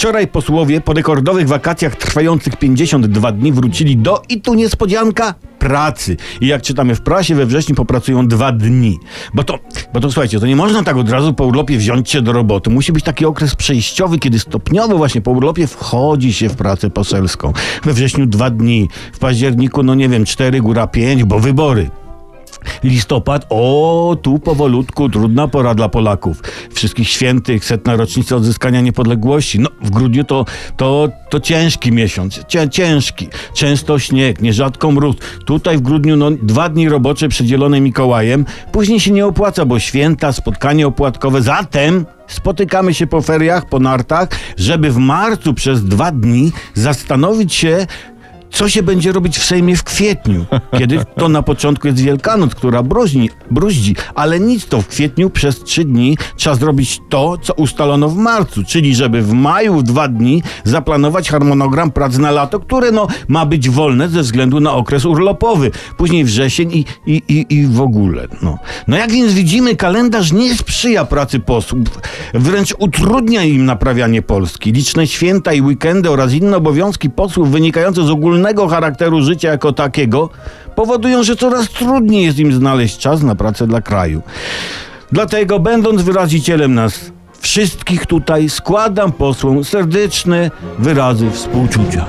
Wczoraj posłowie po rekordowych wakacjach trwających 52 dni wrócili do, i tu niespodzianka, pracy. I jak czytamy w prasie, we wrześniu popracują dwa dni. Bo to, bo to słuchajcie, to nie można tak od razu po urlopie wziąć się do roboty. Musi być taki okres przejściowy, kiedy stopniowo właśnie po urlopie wchodzi się w pracę poselską. We wrześniu dwa dni, w październiku, no nie wiem, cztery, góra pięć, bo wybory. Listopad, o, tu powolutku, trudna pora dla Polaków. Wszystkich świętych, setna rocznica odzyskania niepodległości. No, w grudniu to, to, to ciężki miesiąc, cię, ciężki. Często śnieg, nierzadko mróz. Tutaj w grudniu, no, dwa dni robocze przedzielone Mikołajem. Później się nie opłaca, bo święta, spotkanie opłatkowe. Zatem spotykamy się po feriach, po nartach, żeby w marcu przez dwa dni zastanowić się, co się będzie robić w Sejmie w kwietniu, kiedy to na początku jest Wielkanoc, która bruźni, bruździ, ale nic to w kwietniu przez trzy dni trzeba zrobić to, co ustalono w marcu, czyli żeby w maju w dwa dni zaplanować harmonogram prac na lato, które no ma być wolne ze względu na okres urlopowy, później wrzesień i, i, i, i w ogóle. No. no jak więc widzimy, kalendarz nie sprzyja pracy posłów, wręcz utrudnia im naprawianie Polski. Liczne święta i weekendy oraz inne obowiązki posłów wynikające z ogólnego charakteru życia jako takiego powodują, że coraz trudniej jest im znaleźć czas na pracę dla kraju. Dlatego, będąc wyrazicielem nas wszystkich tutaj, składam posłom serdeczne wyrazy współczucia.